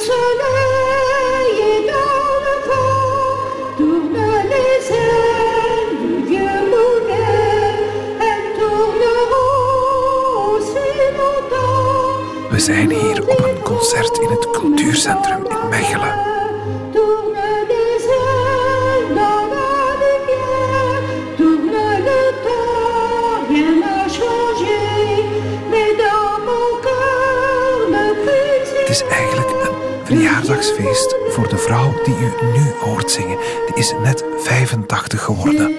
We zijn hier op een concert in het cultuurcentrum in Mechelen. Voor de vrouw die u nu hoort zingen. Die is net 85 geworden.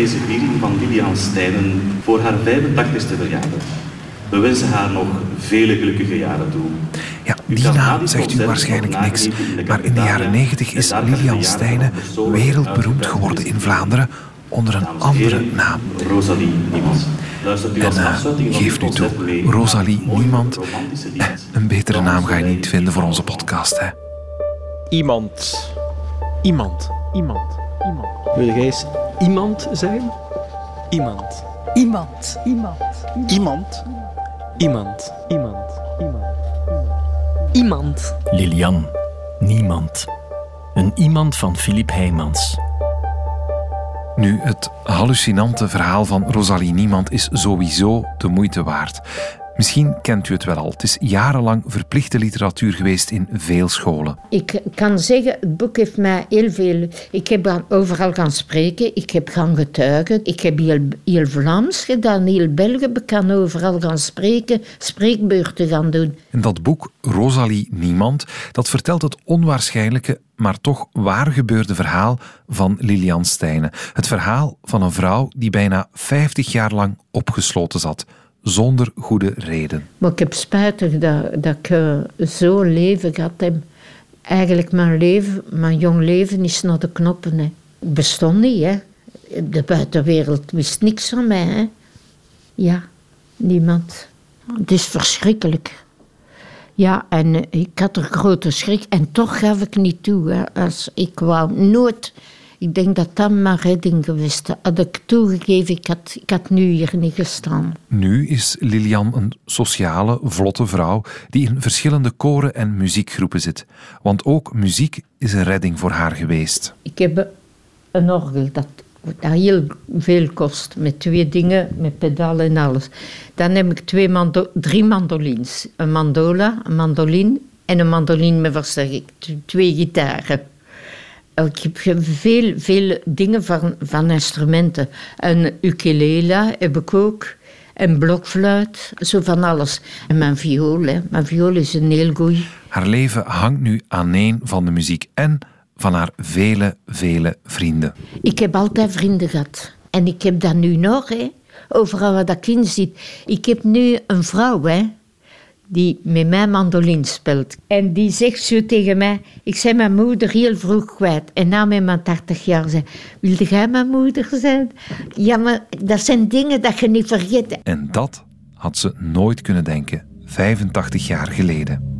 Deze viering van Lilian Stijnen voor haar 85ste verjaardag. We wensen haar nog vele gelukkige jaren toe. Ja, die naam zegt u waarschijnlijk niks. Maar in de jaren 90 is Lilian Stijnen wereldberoemd geworden in Vlaanderen onder een andere naam. Rosalie Niemand. En van geef nu toe, Rosalie Niemand. Eh. Een betere naam ga je niet vinden voor onze podcast, hè. Iemand. Iemand. Iemand. Iemand. Wil jij eens iemand zijn? Iemand. Iemand. Iemand. Iemand. Iemand. Iemand. Iemand. Iemand. Lilian. Niemand. Een iemand van Philip Heijmans. Nu, het hallucinante verhaal van Rosalie Niemand is sowieso de moeite waard. Misschien kent u het wel al. Het is jarenlang verplichte literatuur geweest in veel scholen. Ik kan zeggen, het boek heeft mij heel veel... Ik heb overal gaan spreken, ik heb gaan getuigen, ik heb heel, heel Vlaams gedaan, heel België, ik kan overal gaan spreken, spreekbeurten gaan doen. En dat boek, Rosalie Niemand, dat vertelt het onwaarschijnlijke, maar toch waar gebeurde verhaal van Lilian Stijnen. Het verhaal van een vrouw die bijna 50 jaar lang opgesloten zat, zonder goede reden. Maar ik heb spijtig dat, dat ik eh, zo'n leven gehad heb. Eigenlijk mijn leven, mijn jong leven is naar de knoppen. Hè. Bestond niet, hè. De buitenwereld wist niks van mij, hè. Ja, niemand. Het is verschrikkelijk. Ja, en eh, ik had er grote schrik. En toch gaf ik niet toe. Hè. Als ik wou nooit... Ik denk dat dat mijn redding geweest is. Had ik toegegeven, ik had, ik had nu hier niet gestaan. Nu is Lilian een sociale, vlotte vrouw die in verschillende koren en muziekgroepen zit. Want ook muziek is een redding voor haar geweest. Ik heb een orgel dat, dat heel veel kost, met twee dingen, met pedalen en alles. Dan heb ik twee mando drie mandolins. Een mandola, een mandoline en een mandoline met versterking. Twee gitaren. Ik heb veel, veel dingen van, van instrumenten. Een ukulele heb ik ook. Een blokfluit, zo van alles. En mijn viool, hè. mijn viool is een heel goeie. Haar leven hangt nu aan één van de muziek en van haar vele, vele vrienden. Ik heb altijd vrienden gehad. En ik heb dat nu nog, hè. Overal waar dat ik in zit. Ik heb nu een vrouw, hè. Die met mij mandoline speelt. En die zegt zo tegen mij... Ik zei mijn moeder heel vroeg kwijt. En na met mijn 80 jaar zei... Wilde jij mijn moeder zijn? Ja, maar dat zijn dingen dat je niet vergeet. En dat had ze nooit kunnen denken, 85 jaar geleden.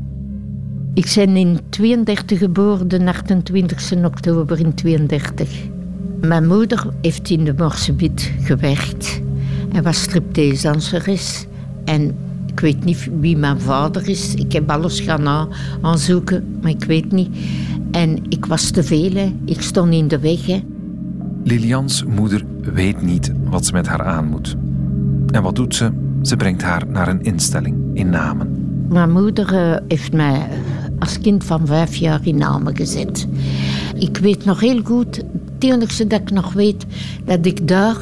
Ik ben in 32 geboren, de 28 oktober in 32. Mijn moeder heeft in de Morsebiet gewerkt. Hij was striptease-danseres. En ik weet niet wie mijn vader is. Ik heb alles gaan aanzoeken, maar ik weet niet. En ik was te veel, hè. ik stond in de weg. Hè. Lilians moeder weet niet wat ze met haar aan moet. En wat doet ze? Ze brengt haar naar een instelling in Namen. Mijn moeder eh, heeft mij eh, als kind van vijf jaar in Namen gezet. Ik weet nog heel goed, het enige dat ik nog weet, dat ik daar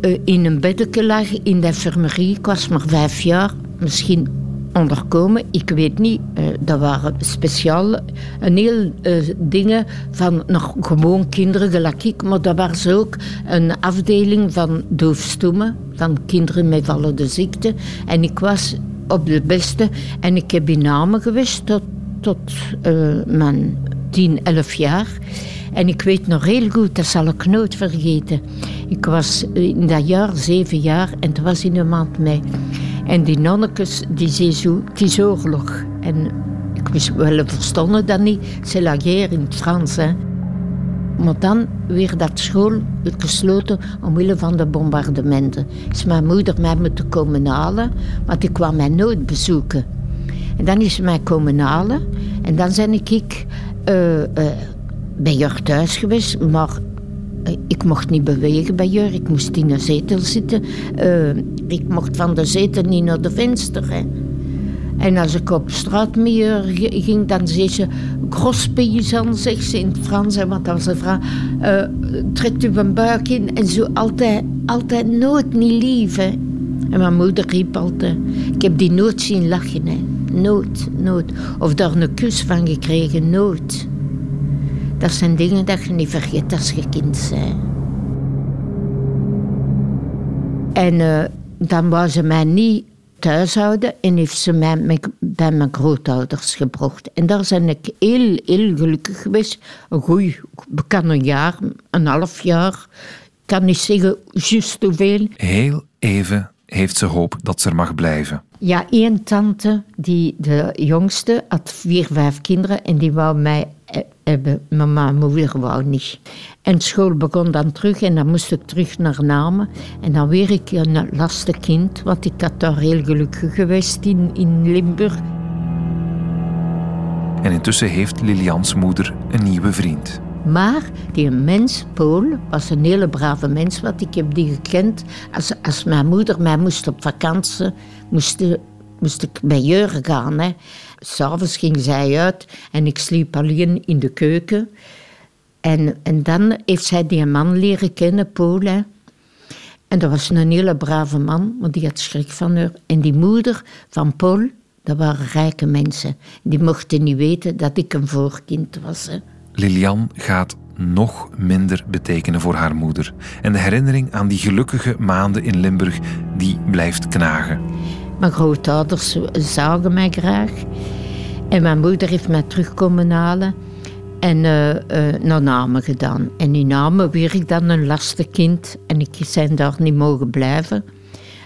eh, in een beddeke lag in de infirmerie. Ik was maar vijf jaar, misschien onderkomen, ik weet niet. Eh, dat waren speciaal een heel eh, dingen van nog gewoon kinderen gelijk ik, maar dat was ook een afdeling van doofstommen, van kinderen met vallende ziekte. En ik was op de beste en ik heb in Namen geweest tot, tot eh, mijn 10, 11 jaar. En ik weet nog heel goed, dat zal ik nooit vergeten. Ik was in dat jaar zeven jaar en het was in de maand mei. En die nonnekes, die zeiden zo, het is oorlog. En ik wist wel, verstonden dat niet. C'est la guerre in het Frans. Maar dan weer dat school gesloten omwille van de bombardementen. Is mijn moeder mij moeten komen halen, want ik kwam mij nooit bezoeken. En dan is ze mij komen halen en dan ben ik uh, uh, bij Jur thuis geweest, maar ik mocht niet bewegen bij Jur. Ik moest in een zetel zitten. ik mocht van de zetel niet naar de venster. Hè. En als ik op straat mee ging, dan zei ze... Gros paysan, zegt ze in het Frans. Want dat was een vrouw. Uh, trekt u een buik in. En zo altijd, altijd nooit niet lief. Hè. En mijn moeder riep altijd... Ik heb die nooit zien lachen. Hè. Nooit, nooit. Of daar een kus van gekregen. Nooit. Dat zijn dingen dat je niet vergeet als je kind bent. En uh, dan wou ze mij niet thuishouden en heeft ze mij bij mijn grootouders gebracht. En daar ben ik heel, heel gelukkig geweest. Een goeie, kan een jaar, een half jaar. Ik kan niet zeggen juist hoeveel. Heel even heeft ze hoop dat ze er mag blijven. Ja, één tante, die de jongste, had vier, vijf kinderen en die wou mij hebben. Mama en moeder wou niet. En school begon dan terug en dan moest ik terug naar Namen. En dan weer ik een lastig kind, want ik had daar heel gelukkig geweest in, in Limburg. En intussen heeft Lilians moeder een nieuwe vriend. Maar die mens, Paul, was een hele brave mens, want ik heb die gekend. Als, als mijn moeder mij moest op vakantie, moest, moest ik bij Jurgen gaan. Hè. S'avonds ging zij uit en ik sliep alleen in de keuken. En, en dan heeft zij die man leren kennen, Paul. En dat was een hele brave man, want die had schrik van haar. En die moeder van Paul, dat waren rijke mensen. Die mochten niet weten dat ik een voorkind was. Hè. Lilian gaat nog minder betekenen voor haar moeder. En de herinnering aan die gelukkige maanden in Limburg, die blijft knagen. Mijn grootouders zagen mij graag. En mijn moeder heeft mij terugkomen halen en uh, uh, naar Namen gedaan. En in Namen werd ik dan een lastig kind en ik zijn daar niet mogen blijven.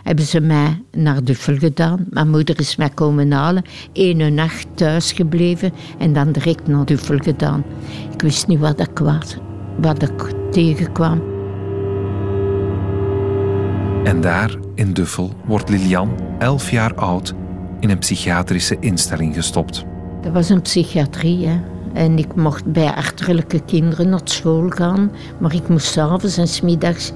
Hebben ze mij naar Duffel gedaan. Mijn moeder is mij komen halen. Ene nacht thuis gebleven en dan direct naar Duffel gedaan. Ik wist niet wat ik was, wat ik tegenkwam. En daar, in Duffel, wordt Lilian, elf jaar oud, in een psychiatrische instelling gestopt. Dat was een psychiatrie. En ik mocht bij achterlijke kinderen naar school gaan, maar ik moest s'avonds en smiddags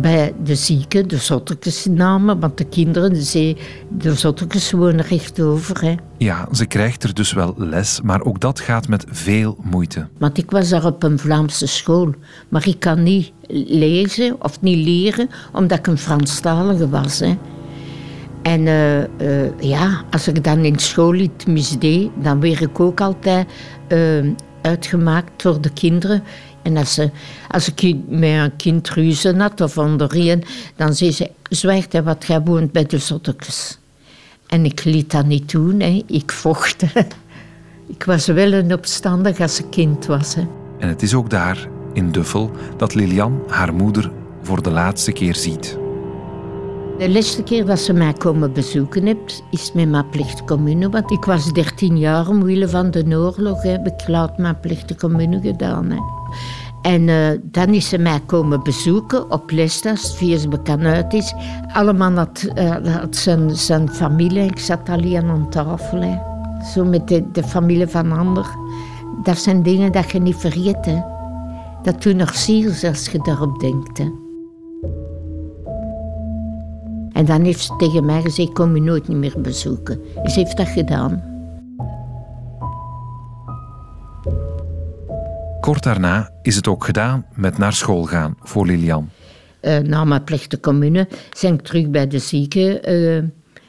bij de zieken, de zottekes namen, want de kinderen, de, de zottekes wonen rechtover. Hè. Ja, ze krijgt er dus wel les, maar ook dat gaat met veel moeite. Want ik was daar op een Vlaamse school, maar ik kan niet lezen of niet leren, omdat ik een Franstalige was. Hè. En uh, uh, ja, als ik dan in school iets misdeed, dan werd ik ook altijd uh, uitgemaakt door de kinderen. En als, ze, als ik met een kind ruzie had of dan zei ze, zwijgt hij wat jij woont bij de zottekes. En ik liet dat niet doen, hè. ik vocht. ik was wel een opstandig als ik kind was. Hè. En het is ook daar, in Duffel, dat Lilian haar moeder voor de laatste keer ziet. De laatste keer dat ze mij komen bezoeken heeft, is met mijn plichtcommune. Want ik was 13 jaar omwille van de oorlog. Heb ik laat mijn plichtcommune gedaan. Hè. En uh, dan is ze mij komen bezoeken op Lestas, via ze bekend uit is. Allemaal had, uh, had zijn, zijn familie. Ik zat alleen aan tafel. Zo met de, de familie van ander. Dat zijn dingen dat je niet vergeet. Dat doet nog ziel als je daarop denkt. En dan heeft ze tegen mij gezegd, kom je nooit meer bezoeken. Ze heeft dat gedaan. Kort daarna is het ook gedaan met naar school gaan voor Lilian. Uh, na mijn plichte commune zijn ik terug bij de zieken uh,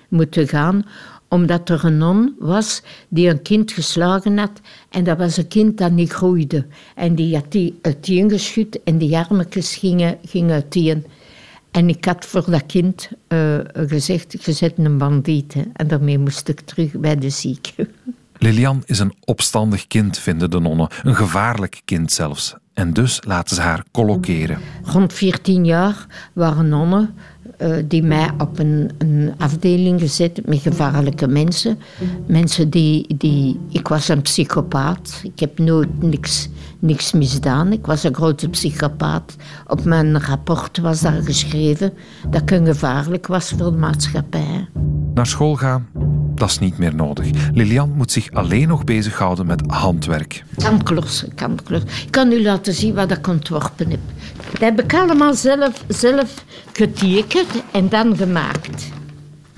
moeten gaan omdat er een non was die een kind geslagen had en dat was een kind dat niet groeide. En die had die uiteengeschud en die armetjes gingen, gingen uiteen. En ik had voor dat kind uh, gezegd, je zet een bandiet. En daarmee moest ik terug bij de zieke. Lilian is een opstandig kind, vinden de nonnen. Een gevaarlijk kind zelfs. En dus laten ze haar colloceren. Rond 14 jaar waren nonnen uh, die mij op een, een, afdeling gezet met gevaarlijke mensen. Mensen die, die... Ik was een psychopaat. Ik heb nooit niks, niks misdaan. Ik was een grote psychopaat. Op mijn rapport was daar geschreven dat ik een gevaarlijk was voor de maatschappij. Naar school gaan, dat is niet meer nodig. Lilian moet zich alleen nog bezighouden met handwerk. Kantklossen, kantklossen. Ik kan u laten zien wat ik ontworpen heb. Dat heb ik allemaal zelf, zelf getekend en dan gemaakt.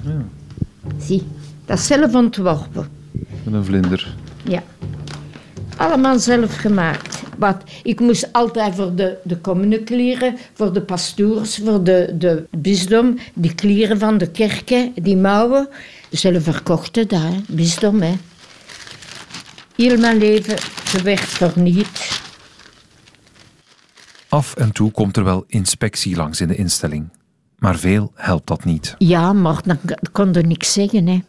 Ja. Zie, dat is zelf ontworpen. Met een vlinder. Ja. Allemaal zelf gemaakt. Wat, ik moest altijd voor de, de commune kleren, voor de pastoors, voor de, de bisdom, die kleren van de kerken, die mouwen. Zelf verkochten hè. bisdom. Hè. Heel mijn leven gewerkt voor niet. Af en toe komt er wel inspectie langs in de instelling. Maar veel helpt dat niet. Ja, maar dan konden niks zeggen. Hè.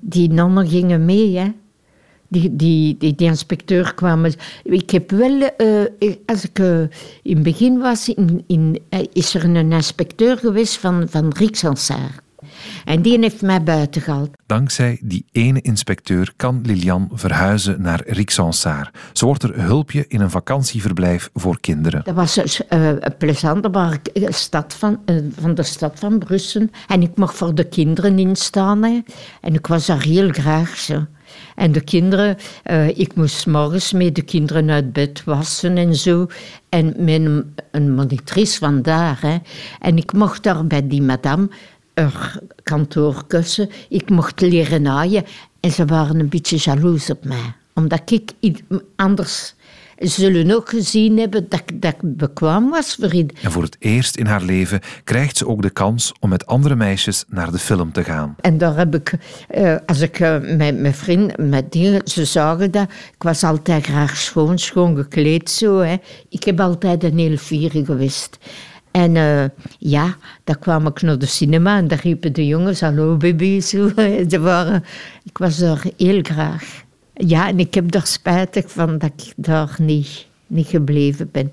Die nonnen gingen mee. Hè. Die, die, die, inspecteur kwam. Ik heb wel, uh, als ik uh, in het begin was, in, in, is er een inspecteur geweest van, van Rijksansaar. En die heeft mij buiten gehaald. Dankzij die ene inspecteur kan Lilian verhuizen naar Rixensaar. Ze wordt er hulpje in een vakantieverblijf voor kinderen. Dat was uh, plezant. Dat was een stad van, uh, van de stad van Brussel. En ik mocht voor de kinderen instaan. Hè. En ik was daar heel graag zo. En de kinderen, uh, ik moest morgens met de kinderen uit bed wassen en zo. En met een, een monitrice vandaar. Hè. En ik mocht daar bij die madame kantoorkussen. Ik mocht leren naaien. En ze waren een beetje jaloers op mij. Omdat ik anders zullen ook gezien hebben dat, dat ik bekwaam was voor En voor het eerst in haar leven krijgt ze ook de kans om met andere meisjes naar de film te gaan. En daar heb ik, uh, als ik uh, met mijn vriend, met dingen, ze zagen dat, ik was altijd graag schoon, schoon gekleed zo. Hè. Ik heb altijd een heel vier geweest. En uh, ja, dan kwam ik naar de cinema en daar riepen de jongens, hallo baby, zo. Waren, ik was daar heel graag. Ja, en ik heb daar spijtig van dat ik daar niet, niet gebleven ben.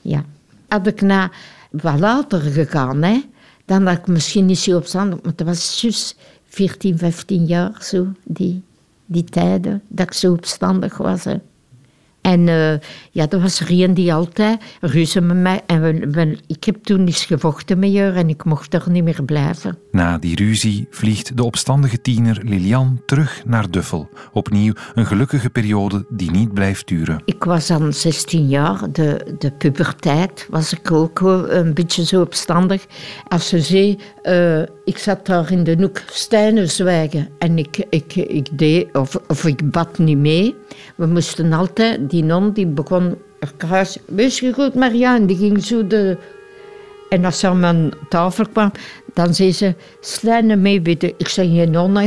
Ja. Had ik na wat later gegaan, hè, dan had ik misschien niet zo opstandig, maar dat was juist 14, 15 jaar zo, die, die tijden, dat ik zo opstandig was. En uh, ja, er was een die altijd ruzie met mij. En we, we, ik heb toen eens gevochten met haar en ik mocht er niet meer blijven. Na die ruzie vliegt de opstandige tiener Lilian terug naar Duffel. Opnieuw een gelukkige periode die niet blijft duren. Ik was dan 16 jaar, de, de puberteit was ik ook een beetje zo opstandig. Als ze zei, uh, ik zat daar in de hoek stijnen zwijgen en ik, ik, ik deed, of, of ik bad niet mee. We moesten altijd die non die begon kruis. Wees je goed, Marianne? Die ging zo de. En als ze aan mijn tafel kwam, dan zei ze: Slijnen mee bidden. Ik zei geen nonna.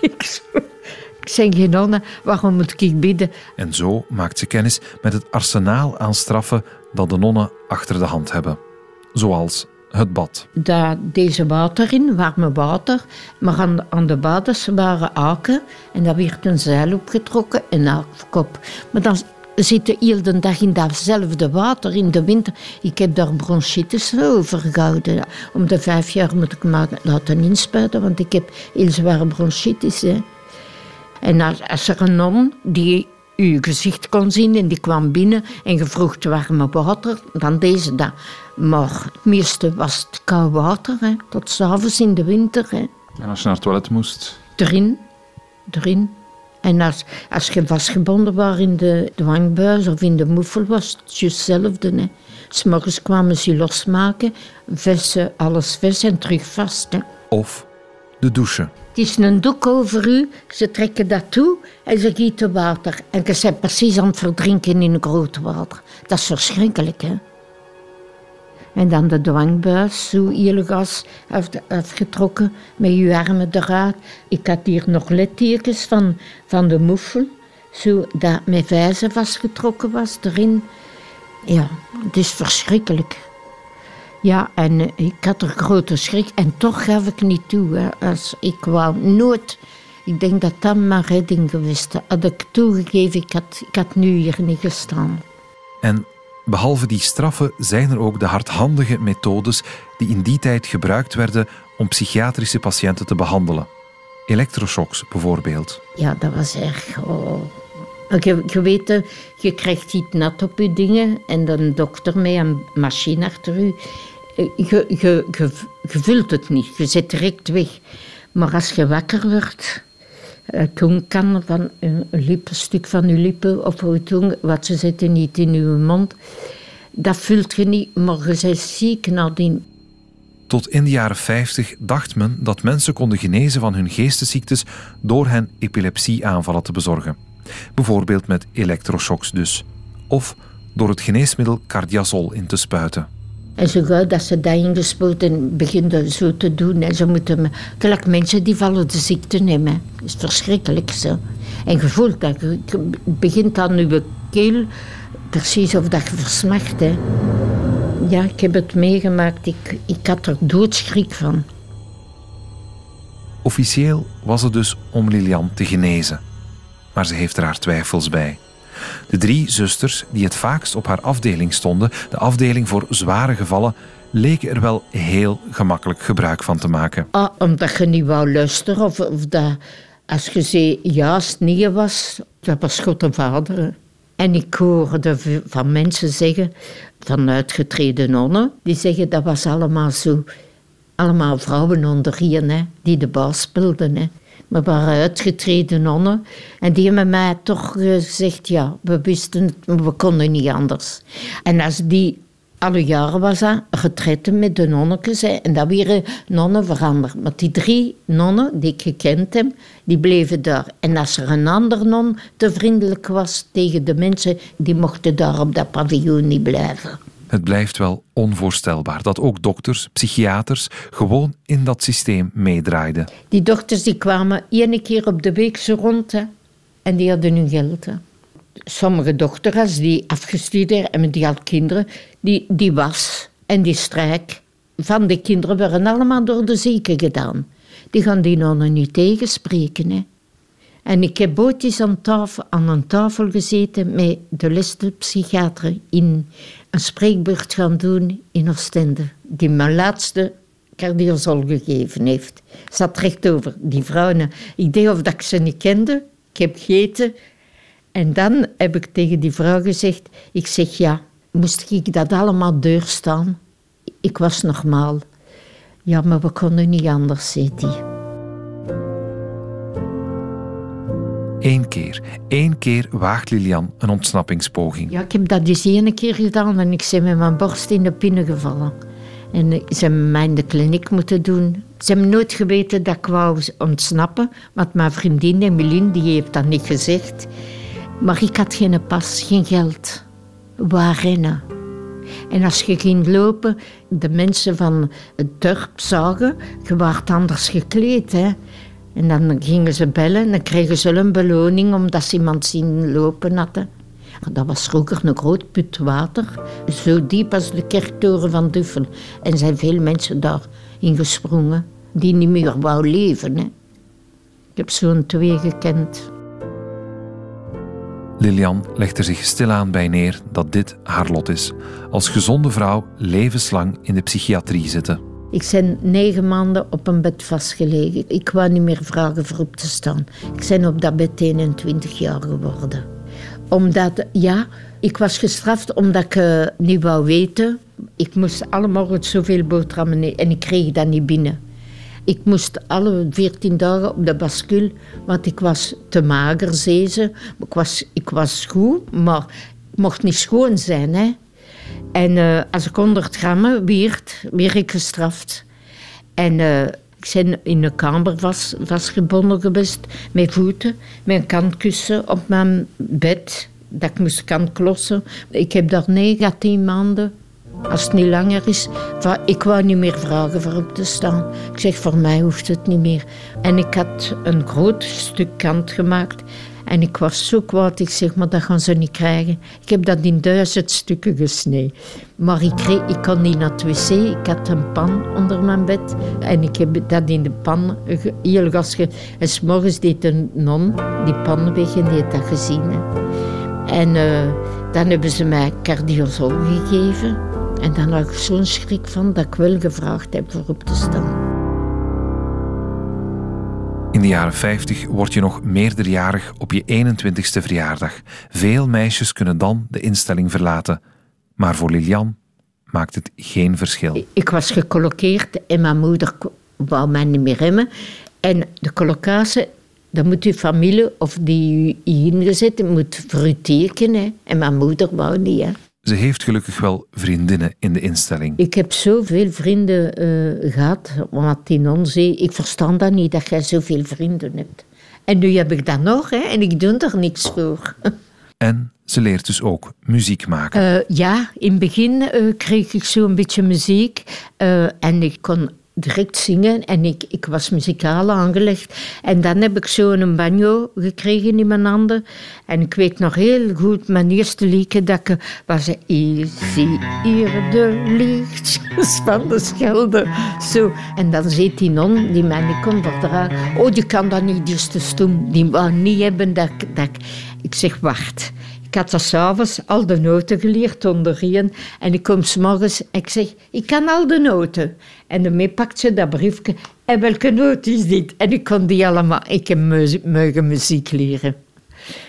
ik zei geen nonna, waarom moet ik bidden? En zo maakt ze kennis met het arsenaal aan straffen dat de nonnen achter de hand hebben. Zoals het bad. Daar deze water in, warme water. Maar aan, aan de baders waren aken en daar werd een zeil opgetrokken en aakkop. Maar dan zitten heel de dag in datzelfde water in de winter. Ik heb daar bronchitis over gehouden. Om de vijf jaar moet ik me laten inspuiten, want ik heb heel zware bronchitis. Hè. En als, er een non die uw gezicht kon zien en die kwam binnen en je vroeg warme water, dan deze dat. Maar het meeste was het koud water, hè, tot s'avonds in de winter. Hè. En als je naar het toilet moest? Erin, erin. En als, als je vastgebonden was in de dwangbuis of in de moefel, was het juist hetzelfde. Hè. S'morgens kwamen ze losmaken, vessen, alles ves en terug vast. Hè. Of de douche. Het is een doek over u, ze trekken dat toe en ze gieten water. En je bent precies aan het verdrinken in groot water. Dat is verschrikkelijk, hè. En dan de dwangbuis, zo gas afgetrokken met je armen eruit. Ik had hier nog littekens van, van de moefel, zo dat mijn vijzen vastgetrokken was erin. Ja, het is verschrikkelijk. Ja, en eh, ik had er grote schrik en toch gaf ik niet toe. Als ik wou nooit Ik denk dat dat mijn redding geweest. Had ik toegegeven, ik had, ik had nu hier niet gestaan. En behalve die straffen zijn er ook de hardhandige methodes die in die tijd gebruikt werden om psychiatrische patiënten te behandelen. Elektroshocks bijvoorbeeld. Ja, dat was erg. Oh. Je, je weet, eh, je krijgt iets nat op je dingen en dan dokter met een machine achter u. Eh, Je, je, je, je vult het niet, je zit direct weg. Maar als je wakker wordt, eh, toen kan van een, lip, stuk van je lippen of je tong, wat ze zetten niet in je mond, dat vult je niet, maar je bent ziek nadien. Tot in de jaren 50 dacht men dat mensen konden genezen van hun geestesziektes door hen epilepsieaanvallen te bezorgen. Bijvoorbeeld met elektroshocks dus. Of door het geneesmiddel cardiazol in te spuiten. En zo gauw dat ze dat ingespoten beginnen zo te doen. En ze moeten, gelijk mensen die vallen de ziekte nemen. Dat is verschrikkelijk zo. En je voelt dat, je- begint aan je keel, precies of dat je versmacht. Hè. Ja, ik heb het meegemaakt. Ik, ik had er doodschrik van. Officieel was het dus om Lilian te genezen. Maar ze heeft er haar twijfels bij. De drie zusters die het vaakst op haar afdeling stonden, de afdeling voor zware gevallen, leken er wel heel gemakkelijk gebruik van te maken. Ah, omdat je niet wou luisteren. Of, of dat, als je als het nee was, dat was God de Vader. En ik hoorde van mensen zeggen, van uitgetreden nonnen, die zeggen dat was allemaal zo. Allemaal vrouwen onder hier, hè, die de baas speelden. Hè. Maar waren uitgetreden nonnen. En die hebben mij toch gezegd, ja, we wisten het, we konden niet anders. En als die alle jaren was dat retretten met de nonnetjes. hè, En dat weer nonnen veranderd. Maar die drie nonnen die ik gekend heb, die bleven daar. En als er een ander non te vriendelijk was tegen de mensen, die mochten daar op dat paviljoen niet blijven. Het blijft wel onvoorstelbaar dat ook dokters, psychiaters gewoon in dat systeem meedraaiden. Die dochters die kwamen één keer op de week zo rond en die hadden hun geld. Sommige dochters die afgestudeerd en die had kinderen, die, die was en die strijk van de kinderen werden allemaal door de zieken gedaan. Die gaan die nonnen niet tegenspreken. Hè. En ik heb ooit aan, tafel, aan een tafel gezeten met de liste psychiater in een spreekbeurt gaan doen in Oostende, die mijn laatste cardiazol gegeven heeft. Zat recht over die vrouwen. Ik deed of dat ik ze niet kende. Ik heb gegeten. En dan heb ik tegen die vrouw gezegd, ik zeg ja, moest ik dat allemaal deurstaan? Ik was normaal. Ja, maar we konden niet anders, zei die. Eén keer, één keer waagt Lilian een ontsnappingspoging. Ja, ik heb dat dus één keer gedaan en ik ben met mijn borst in de pinnen gevallen. En eh, ze hebben mij in de kliniek moeten doen. Ze hebben nooit geweten dat ik wou ontsnappen, want mijn vriendin Emeline die heeft dat niet gezegd. Maar ik had geen pas, geen geld. Waar rennen? En als je ging lopen, de mensen van het dorp zagen, je waart anders gekleed. Hè? En dan gingen ze bellen en dan kregen ze een beloning omdat ze iemand zien lopen hadden. Dat was vroeger een groot put water, zo diep als de kerktoren van Duffel. En zijn veel mensen daar ingesprongen die niet meer wou leven. Hè. Ik heb zo'n twee gekend. Lilian legt er zich stilaan bij neer dat dit haar lot is. Als gezonde vrouw levenslang in de psychiatrie zitten. Ik ben negen maanden op een bed vastgelegen. Ik wou niet meer vragen voor op te staan. Ik ben op dat bed 21 jaar geworden. Omdat, ja, ik was gestraft omdat ik eh, niet wou weten. Ik moest alle morgen zoveel boterhammen eten en ik kreeg dat niet binnen. Ik moest alle 14 dagen op de bascule, want ik was te mager, zei ze. Ik was, ik was goed, maar ik mocht niet schoon zijn. Hè. En eh, als ik 100 grammen weerd, werd ik gestraft. En eh, ik ben in de kamer vast, vastgebonden geweest, met voeten, met een kantkussen op mijn bed, dat ik moest kan klossen. Ik heb daar 9 à 10 maanden, als het niet langer is, van, ik wou niet meer vragen voor op te staan. Ik zeg, voor mij hoeft het niet meer. En ik had een groot stuk kant gemaakt. En ik was zo kwaad, ik zeg, maar dat gaan ze niet krijgen. Ik heb dat in duizend stukken gesneden. Maar ik, kreeg, ik kon niet naar het wc, ik had een pan onder mijn bed. En ik heb dat in de pan heel gas. En s'morgens deed een non die pan weg en die had dat gezien. En uh, dan hebben ze mij cardiozol gegeven. En dan had ik zo'n schrik van dat ik wel gevraagd heb voor op te staan. De jaren 50 word je nog meerderjarig op je 21ste verjaardag. Veel meisjes kunnen dan de instelling verlaten. Maar voor Lilian maakt het geen verschil. Ik was gecolloqueerd en mijn moeder wou mij niet meer remmen. En de collocatie, dan moet uw familie of die u ingezet moet voor u tekenen. En mijn moeder wou niet. Ze heeft gelukkig wel vriendinnen in de instelling. Ik heb zoveel vrienden uh, gehad, wat die non zei. Ik verstand dat niet, dat jij zoveel vrienden hebt. En nu heb ik dat nog, hè, en ik doe er niks voor. En ze leert dus ook muziek maken. Uh, ja, in het begin uh, kreeg ik zo'n beetje muziek. en ik kon direct zingen en ik, ik was muzikaal aangelegd. En dan heb ik zo een banjo gekregen in mijn handen. En ik weet nog heel goed, mijn eerste liedje dat ik was... Easy hier de lichtjes van de schelde. Zo. En dan zit die non die mij niet kon verdragen. Oh, die kan dat niet, die is te stom. Die wou niet hebben dat, dat ik... Ik zeg, wacht. Ik had s'avonds al de noten geleerd onderin. En ik kom s'morgens en ik zeg, ik kan al de noten. En dan pakt ze dat briefje. En welke noot is dit? En ik kon die allemaal, ik heb muziek leren.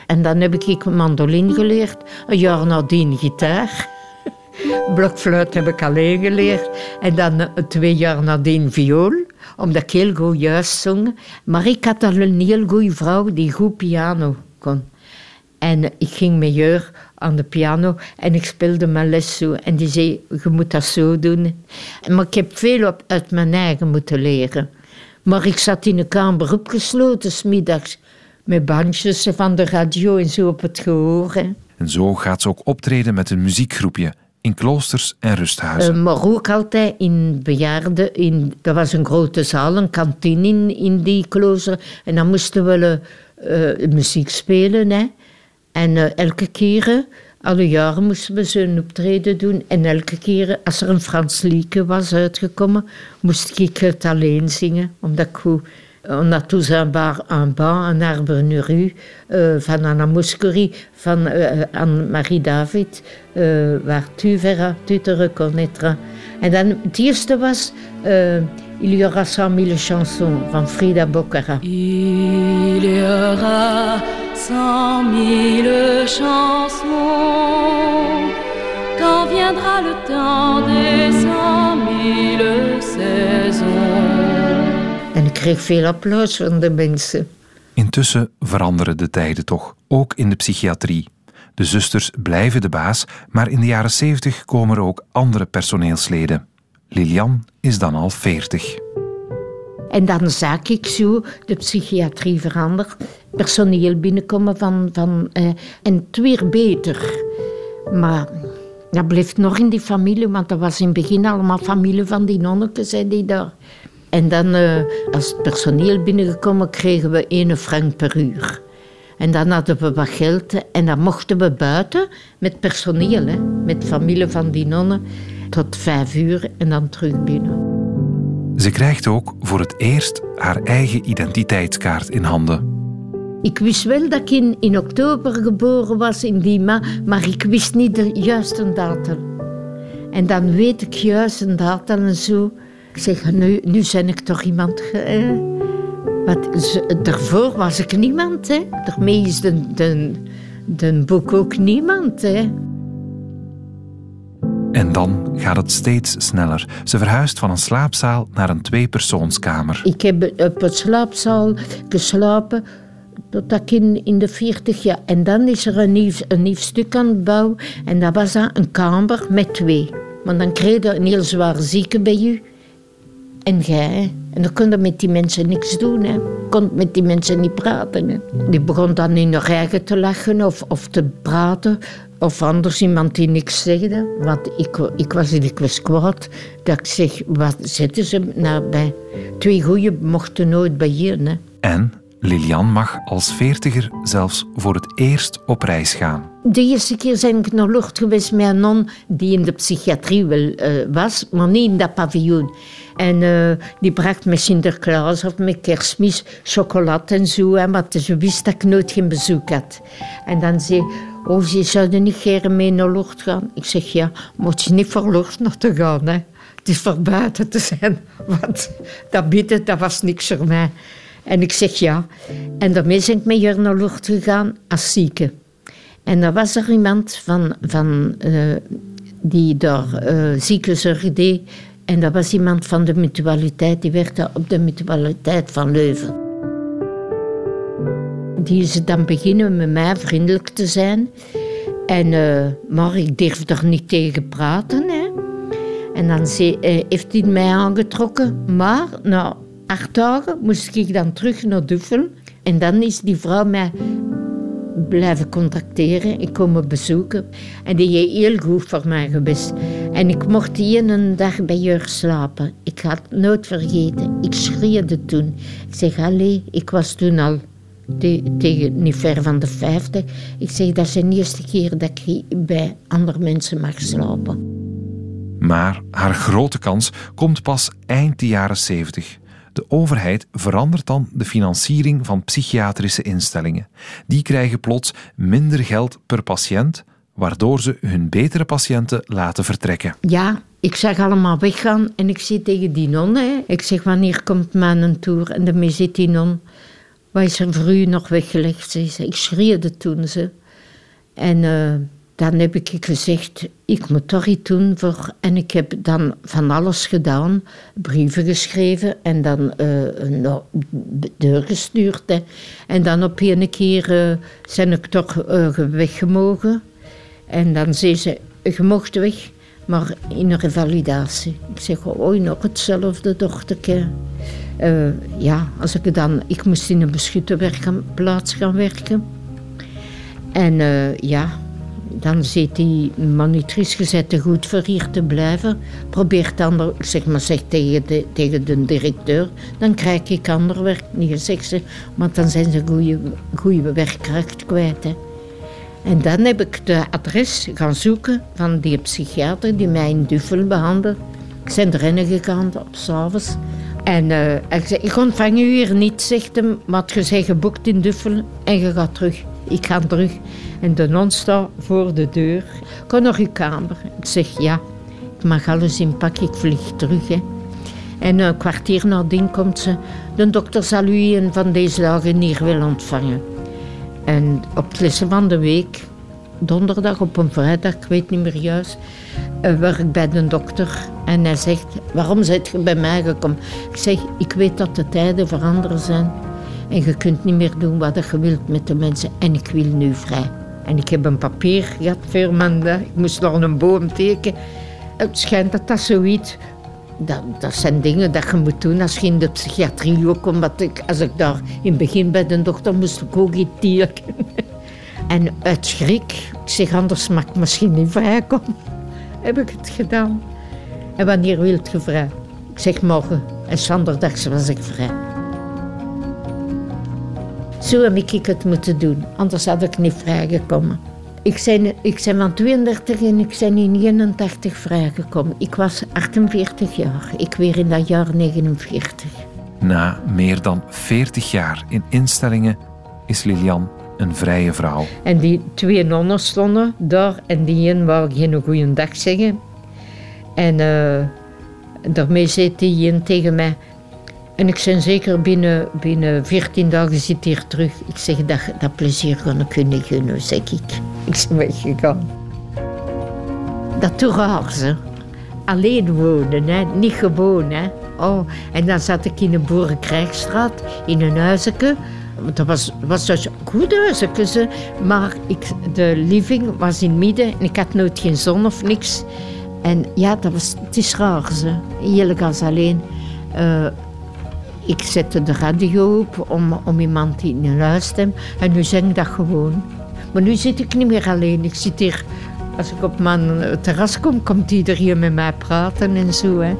En dan heb ik mandolin geleerd. Een jaar nadien gitaar. Blokfluit heb ik alleen geleerd. En dan eh, twee jaar nadien viool. Omdat ik heel goed juist zong. Maar ik had al een heel goede vrouw die goed piano kon. En ik ging met Jeur aan de piano en ik speelde mijn les zo. En die zei, je moet dat zo doen. Maar ik heb veel op, uit mijn eigen moeten leren. Maar ik zat in een kamer opgesloten, smiddags, met bandjes van de radio en zo op het gehoor. En zo gaat ze ook optreden met een muziekgroepje in kloosters en rusthuizen. Uh, maar ook altijd in bejaarden. In, er was een grote zaal, een kantine in, in die klooster. En dan moesten we uh, muziek spelen. Hè. En uh, elke keer, alle jaren moesten we zo'n optreden doen. En elke keer, als er een Frans liedje was uitgekomen, moest ik het alleen zingen. Omdat ik. On a tous un bar, arbre, une rue, van Anna Mouskouri, van Anne-Marie David, uh, waar tu verras, tu te. En dan het eerste was Il y aura cent mille chansons van Frida Boccara. Il y aura cent mille chansons quand viendra le temps des cent mille saisons. En ik kreeg veel applaus van de mensen. Intussen veranderen de tijden toch, ook in de psychiatrie. De zusters blijven de baas, maar in de jaren 70 komen er ook andere personeelsleden. Lilian is dan al 40. En dan zag ik zo de psychiatrie veranderd. Personeel binnenkomen van... van eh, en het weer beter. Maar dat bleef nog in die familie, want dat was in het begin allemaal familie van die nonnetjes die daar... En dan, eh, als het personeel binnengekomen, kregen we 1 frank per uur. En dan hadden we wat geld en dan mochten we buiten met personeel, hè, met familie van die nonnen, tot vijf uur en dan terug binnen. Ze krijgt ook voor het eerst haar eigen identiteitskaart in handen. Ik wist wel dat ik in, in oktober geboren was in die ma, maar ik wist niet de juiste datum. En dan weet ik juist een datum en zo. Ik zeg, nu, nu ben ik toch iemand. Eh, wat, daarvoor was ik niemand. Hè. Daarmee is de, de, de boek ook niemand. Hè. En dan gaat het steeds sneller. Ze verhuist van een slaapzaal naar een tweepersoonskamer. Ik heb op een slaapzaal geslapen totdat ik in, in de 40 jaar. En dan is er een nieuw, een nieuw stuk aan het bouwen. En dat was dan een kamer met twee. Want dan kreeg je een heel zwaar zieke bij je. En jij. En dan kon je met die mensen niks doen. Je kon met die mensen niet praten. Die begon dan in de eigen te lachen of, of te praten. Of anders iemand die niks zegde. Want ik, ik was dikwijls kwaad. Dat ik zeg, wat zetten ze nou bij? Twee goeie mochten nooit bij hier. Hè. En Lilian mag als veertiger zelfs voor het eerst op reis gaan. De eerste keer ben ik naar Lucht geweest met een non die in de psychiatrie wel, uh, was, maar niet in dat paviljoen. En uh, die bracht met Sinterklaas of met kerstmis chocolade en zo, hè, maar ze wist dat ik nooit geen bezoek had. En dan zei oh, ze zouden niet graag mee naar Lucht gaan. Ik zeg, ja, moet je niet voor nog te gaan, hè. Het is voor buiten te zijn, want dat bidden, dat was niks voor mij. En ik zeg ja. En daarmee ben ik met hier naar Lucht gegaan als zieke. En dan was er iemand van, van, uh, die daar uh, ziekenzorg deed. En dat was iemand van de mutualiteit, die werkte op de mutualiteit van Leuven. Die is dan beginnen met mij vriendelijk te zijn. En, uh, maar ik durfde er niet tegen praten. Hè. En dan zei, heeft hij mij aangetrokken. Maar na acht dagen moest ik dan terug naar Duffel. En dan is die vrouw mij blijven contacteren. Ik kom me bezoeken. En die is heel goed voor mij geweest. En ik mocht die een dag bij Jur slapen. Ik had nooit vergeten. Ik schreeuwde toen. Ik zeg, allee, ik was toen al tegen niet ver van de vijfde. Ik zeg, dat is de eerste keer dat ik bij andere mensen mag slapen. Maar haar grote kans komt pas eind de jaren zeventig. De overheid verandert dan de financiering van psychiatrische instellingen. Die krijgen plots minder geld per patiënt, waardoor ze hun betere patiënten laten vertrekken. Ja, ik zeg allemaal weggaan en ik zie tegen die non. Hè. Ik zeg, wanneer komt mijn tour? En daarmee zit die non. Wat is er voor u nog weggelegd? Ze ik schreeuwde toen ze. En... Uh, dan heb ik gezegd, ik moet toch iets doen voor... En ik heb dan van alles gedaan, brieven geschreven en dan uh, doorgestuurd. Hè. En dan op een keer uh, zijn ik toch weggemogen. En dan zei ze, je mocht weg, maar in een revalidatie. Ik zeg, oh, nog hetzelfde dochterke. Uh, ja, als ik dan... Ik moest in een beschutte plaats gaan werken. En ja dan zit die monitrice gezet goed voor hier te blijven. Probeert dan, zeg maar, zeg tegen de, tegen de directeur, dan krijg ik ander werk. Niet zegt ze, want dan zijn ze goede werkkracht kwijt. Hè. En dan heb ik de adres gaan zoeken van die psychiater die mij in Duffel behandelde. Ik ben erin gegaan op s'avonds. En uh, ik zei, ik ontvang u hier niet, zegt hem, maar je bent geboekt in Duffel en je gaat terug. Ik ga terug. En de non staat voor de deur. Kom nog uw kamer. Ik zeg ja. Ik mag alles inpakken, ik vlieg terug. Hè. En een kwartier nadien komt ze. De dokter zal u van deze dagen hier willen ontvangen. En op het van de week, donderdag op een vrijdag, ik weet niet meer juist, uh, werk ik bij de dokter. En hij zegt, waarom zit je bij mij gekomen? Ik zeg, ik weet dat de tijden veranderen zijn. En je kunt niet meer doen wat je wilt met de mensen. En ik wil nu vrij. En ik heb een papier gehad voor me. Ik moest nog een boom tekenen. Het schijnt dat dat zoiets... Dat, dat zijn dingen dat je moet doen als je in de psychiatrie ook komt. Ik, als ik daar in het begin bij de dokter moest ik ook iets tekenen. En uit schrik, ik zeg anders mag ik misschien niet vrijkomen. Heb ik het gedaan. En wanneer wilt je vrij? Ik zeg morgen. En zonderdags was ik vrij. Zo heb ik het moeten doen, anders had ik niet vrijgekomen. Ik ben, ik ben van 32 en ik ben in 81 vrijgekomen. Ik was 48 jaar. Ik weer in dat jaar 49. Na meer dan 40 jaar in instellingen is Lilian een vrije vrouw. En die twee nonnen stonden daar en die een wou geen goede dag zeggen. En uh, daarmee zei die een tegen mij... En ik ben zeker binnen, binnen 14 dagen zit hier terug. Ik zeg, dat, dat plezier kan ik kunnen gunnen, zeg ik. Ik ben weggegaan. Dat toch raar, ze. Alleen wonen, hè? niet gewoon. Hè? Oh, en dan zat ik in de Boerenkrijgstraat, in een huisje. Dat was, was dus goed huisje, maar ik, de living was in het midden en ik had nooit geen zon of niks. En ja, dat was, het is raar, ze. Heerlijk als alleen. Uh, ik zette de radio op om, om iemand huis te hebben. En nu zing ik dat gewoon. Maar nu zit ik niet meer alleen. Ik zit hier, als ik op mijn terras kom, komt iedereen met mij praten en zo. Hè.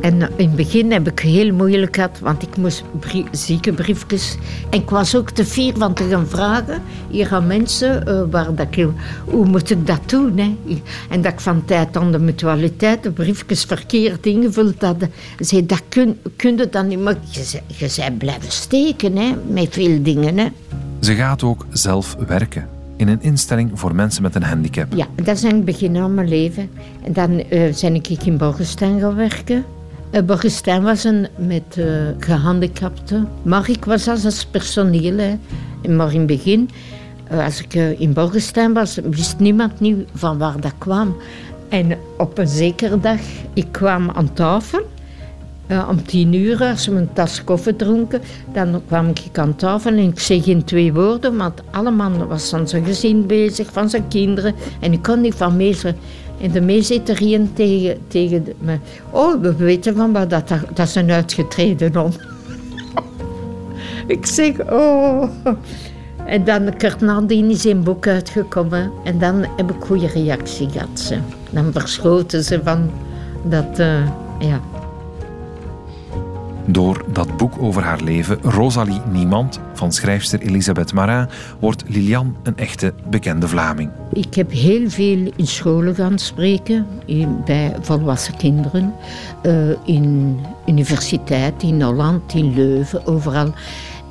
En in het begin heb ik heel moeilijk gehad, want ik moest brie ziekenbriefjes. En ik was ook te fier van te gaan vragen hier aan mensen, uh, waar dat ik, hoe moet ik dat doen? Hè? En dat ik van tijd aan de mutualiteit de briefjes verkeerd ingevuld had. Zei, dat kun, kun je dan niet, maar je, je bent blijven steken hè, met veel dingen. Hè? Ze gaat ook zelf werken in een instelling voor mensen met een handicap. Ja, dat is in het begin van mijn leven. En dan uh, ben ik in Borgenstein gaan werken. Borgenstein was een met uh, gehandicapten. Maar ik was als personeel. Maar in het begin, als ik in Borgenstein was, wist niemand niet van waar dat kwam. En op een zekere dag, ik kwam aan tafel om tien uur, als we een tas koffie dronken, dan kwam ik aan tafel en ik zei geen twee woorden, want alle man was van zijn gezin bezig, van zijn kinderen. En ik kon niet van meester. En de meezitterien tegen, tegen me. Oh, we weten van wat dat, dat is uitgetreden om. ik zeg, oh. En dan kort nadien is een boek uitgekomen. En dan heb ik goede reactie gehad. Dan verschoten ze van dat, uh, ja. Door dat boek over haar leven, Rosalie Niemand, van schrijfster Elisabeth Marin, wordt Lilian een echte bekende Vlaming. Ik heb heel veel in scholen gaan spreken, bij volwassen kinderen, uh, in universiteit, in Holland, in Leuven, overal.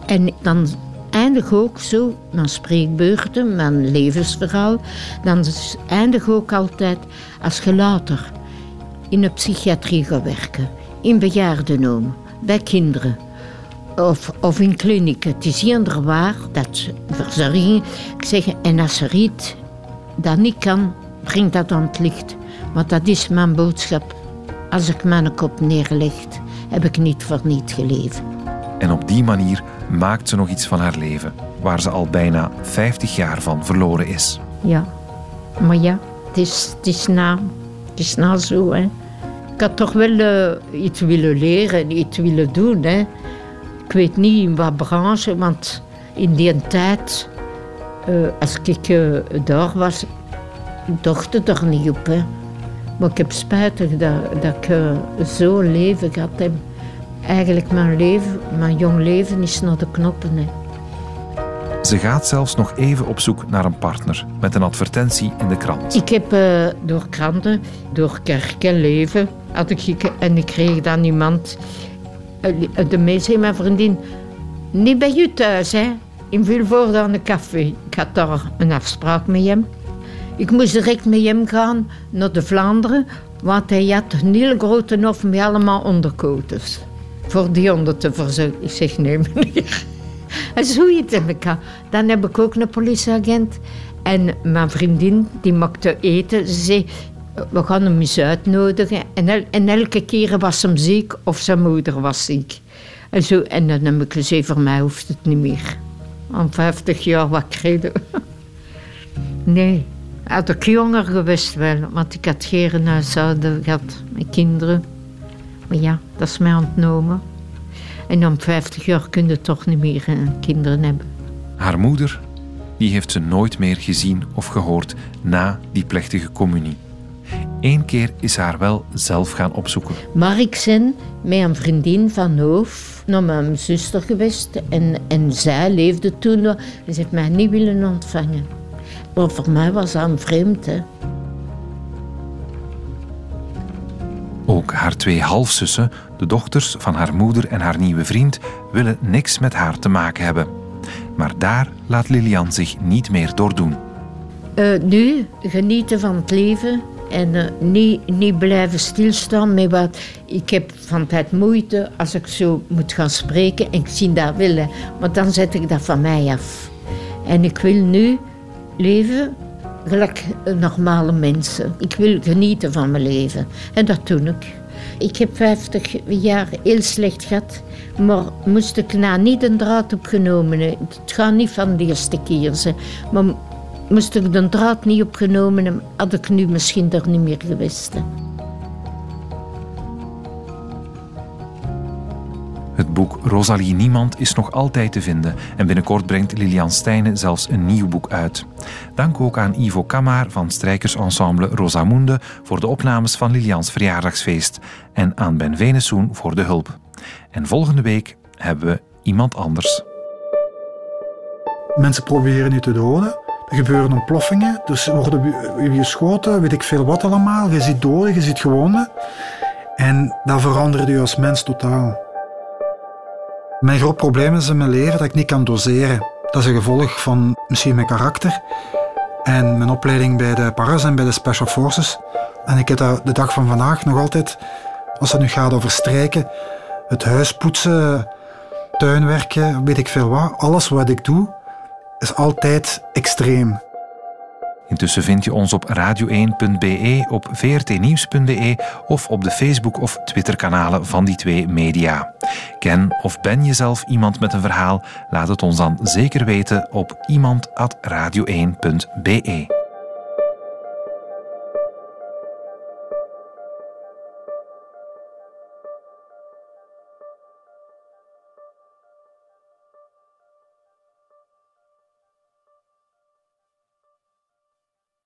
En dan eindig ook zo, mijn spreekbeurten, mijn levensverhaal, dan eindig ook altijd als je later in een psychiatrie gaat werken, in bejaardenhome bij kinderen of, of in klinieken. Het is hier waar dat verzorging. Ik zeg, en als er iets dat niet kan, breng dat aan het licht. Want dat is mijn boodschap. Als ik mijn kop neerleg, heb ik niet voor niet geleefd. En op die manier maakt ze nog iets van haar leven, waar ze al bijna 50 jaar van verloren is. Ja, maar ja, het is, het is, na, het is na zo. Hè. Ik had toch wel uh, iets willen leren, iets willen doen. Hè. Ik weet niet in wat branche, want in die tijd, uh, als ik uh, daar was, dacht ik er niet op. Hè. Maar ik heb spijtig dat, dat ik zo'n leven heb. Eigenlijk mijn leven, mijn jong leven is naar de knoppen. Ze gaat zelfs nog even op zoek naar een partner met een advertentie in de krant. Ik heb uh, door kranten, door kerk en leven, had ik, en ik kreeg dan iemand, uh, de meeste mijn vriendin, niet bij u thuis, hè? in Vilvoorde aan de café. Ik had daar een afspraak met hem. Ik moest direct met hem gaan naar de Vlaanderen, want hij had een hele grote hof met allemaal onderkoters. Voor die honden te verzorgen. Ik zeg nee. En zoiets heb ik Dan heb ik ook een politieagent. En mijn vriendin, die maakte eten. Ze zei, we gaan hem eens uitnodigen. En, en elke keer was hem ziek of zijn moeder was ziek. En, zo, en dan heb ik gezegd, voor mij hoeft het niet meer. Om 50 jaar wat kregen. Nee, had ik jonger geweest wel. Want ik had geen huishouden gehad met kinderen. Maar ja, dat is mij ontnomen. En om 50 jaar kun je toch niet meer eh, kinderen hebben. Haar moeder, die heeft ze nooit meer gezien of gehoord na die plechtige communie. Eén keer is haar wel zelf gaan opzoeken. Maar ik ben met een vriendin van Hoof naar mijn zuster geweest. En, en zij leefde toen nog. Ze heeft mij niet willen ontvangen. Maar voor mij was dat een vreemd. Hè. Ook haar twee halfzussen, de dochters van haar moeder en haar nieuwe vriend, willen niks met haar te maken hebben. Maar daar laat Lilian zich niet meer door doen. Uh, nu genieten van het leven en uh, niet, blijven stilstaan met wat. Ik heb van tijd moeite als ik zo moet gaan spreken en ik zie dat willen, maar dan zet ik dat van mij af. En ik wil nu leven gelijk normale mensen. Ik wil genieten van mijn leven en dat doe ik. Ik heb 50 jaar heel slecht gehad, maar moest ik nou niet een draad opgenomen Het gaat niet van de eerste keer. Maar moest ik de draad niet opgenomen hebben, had ik nu misschien er niet meer geweest. Het boek Rosalie Niemand is nog altijd te vinden en binnenkort brengt Lilian Stijnen zelfs een nieuw boek uit. Dank ook aan Ivo Kamar van strijkersensemble Rosamunde voor de opnames van Lilians verjaardagsfeest en aan Ben Venesoen voor de hulp. En volgende week hebben we iemand anders. Mensen proberen je te doden. Er gebeuren ontploffingen, dus worden geschoten, weet ik veel wat allemaal. Je ziet doden, je ziet gewonden. En dat verandert je als mens totaal. Mijn groot probleem is in mijn leven dat ik niet kan doseren. Dat is een gevolg van misschien mijn karakter en mijn opleiding bij de paras en bij de special forces. En ik heb dat de dag van vandaag nog altijd, als het nu gaat over strijken, het huis poetsen, tuinwerken, weet ik veel wat. Alles wat ik doe, is altijd extreem. Intussen vind je ons op radio1.be, op vrtnieuws.be of op de Facebook- of Twitter-kanalen van die twee media. Ken of ben je zelf iemand met een verhaal? Laat het ons dan zeker weten op iemand.radio1.be.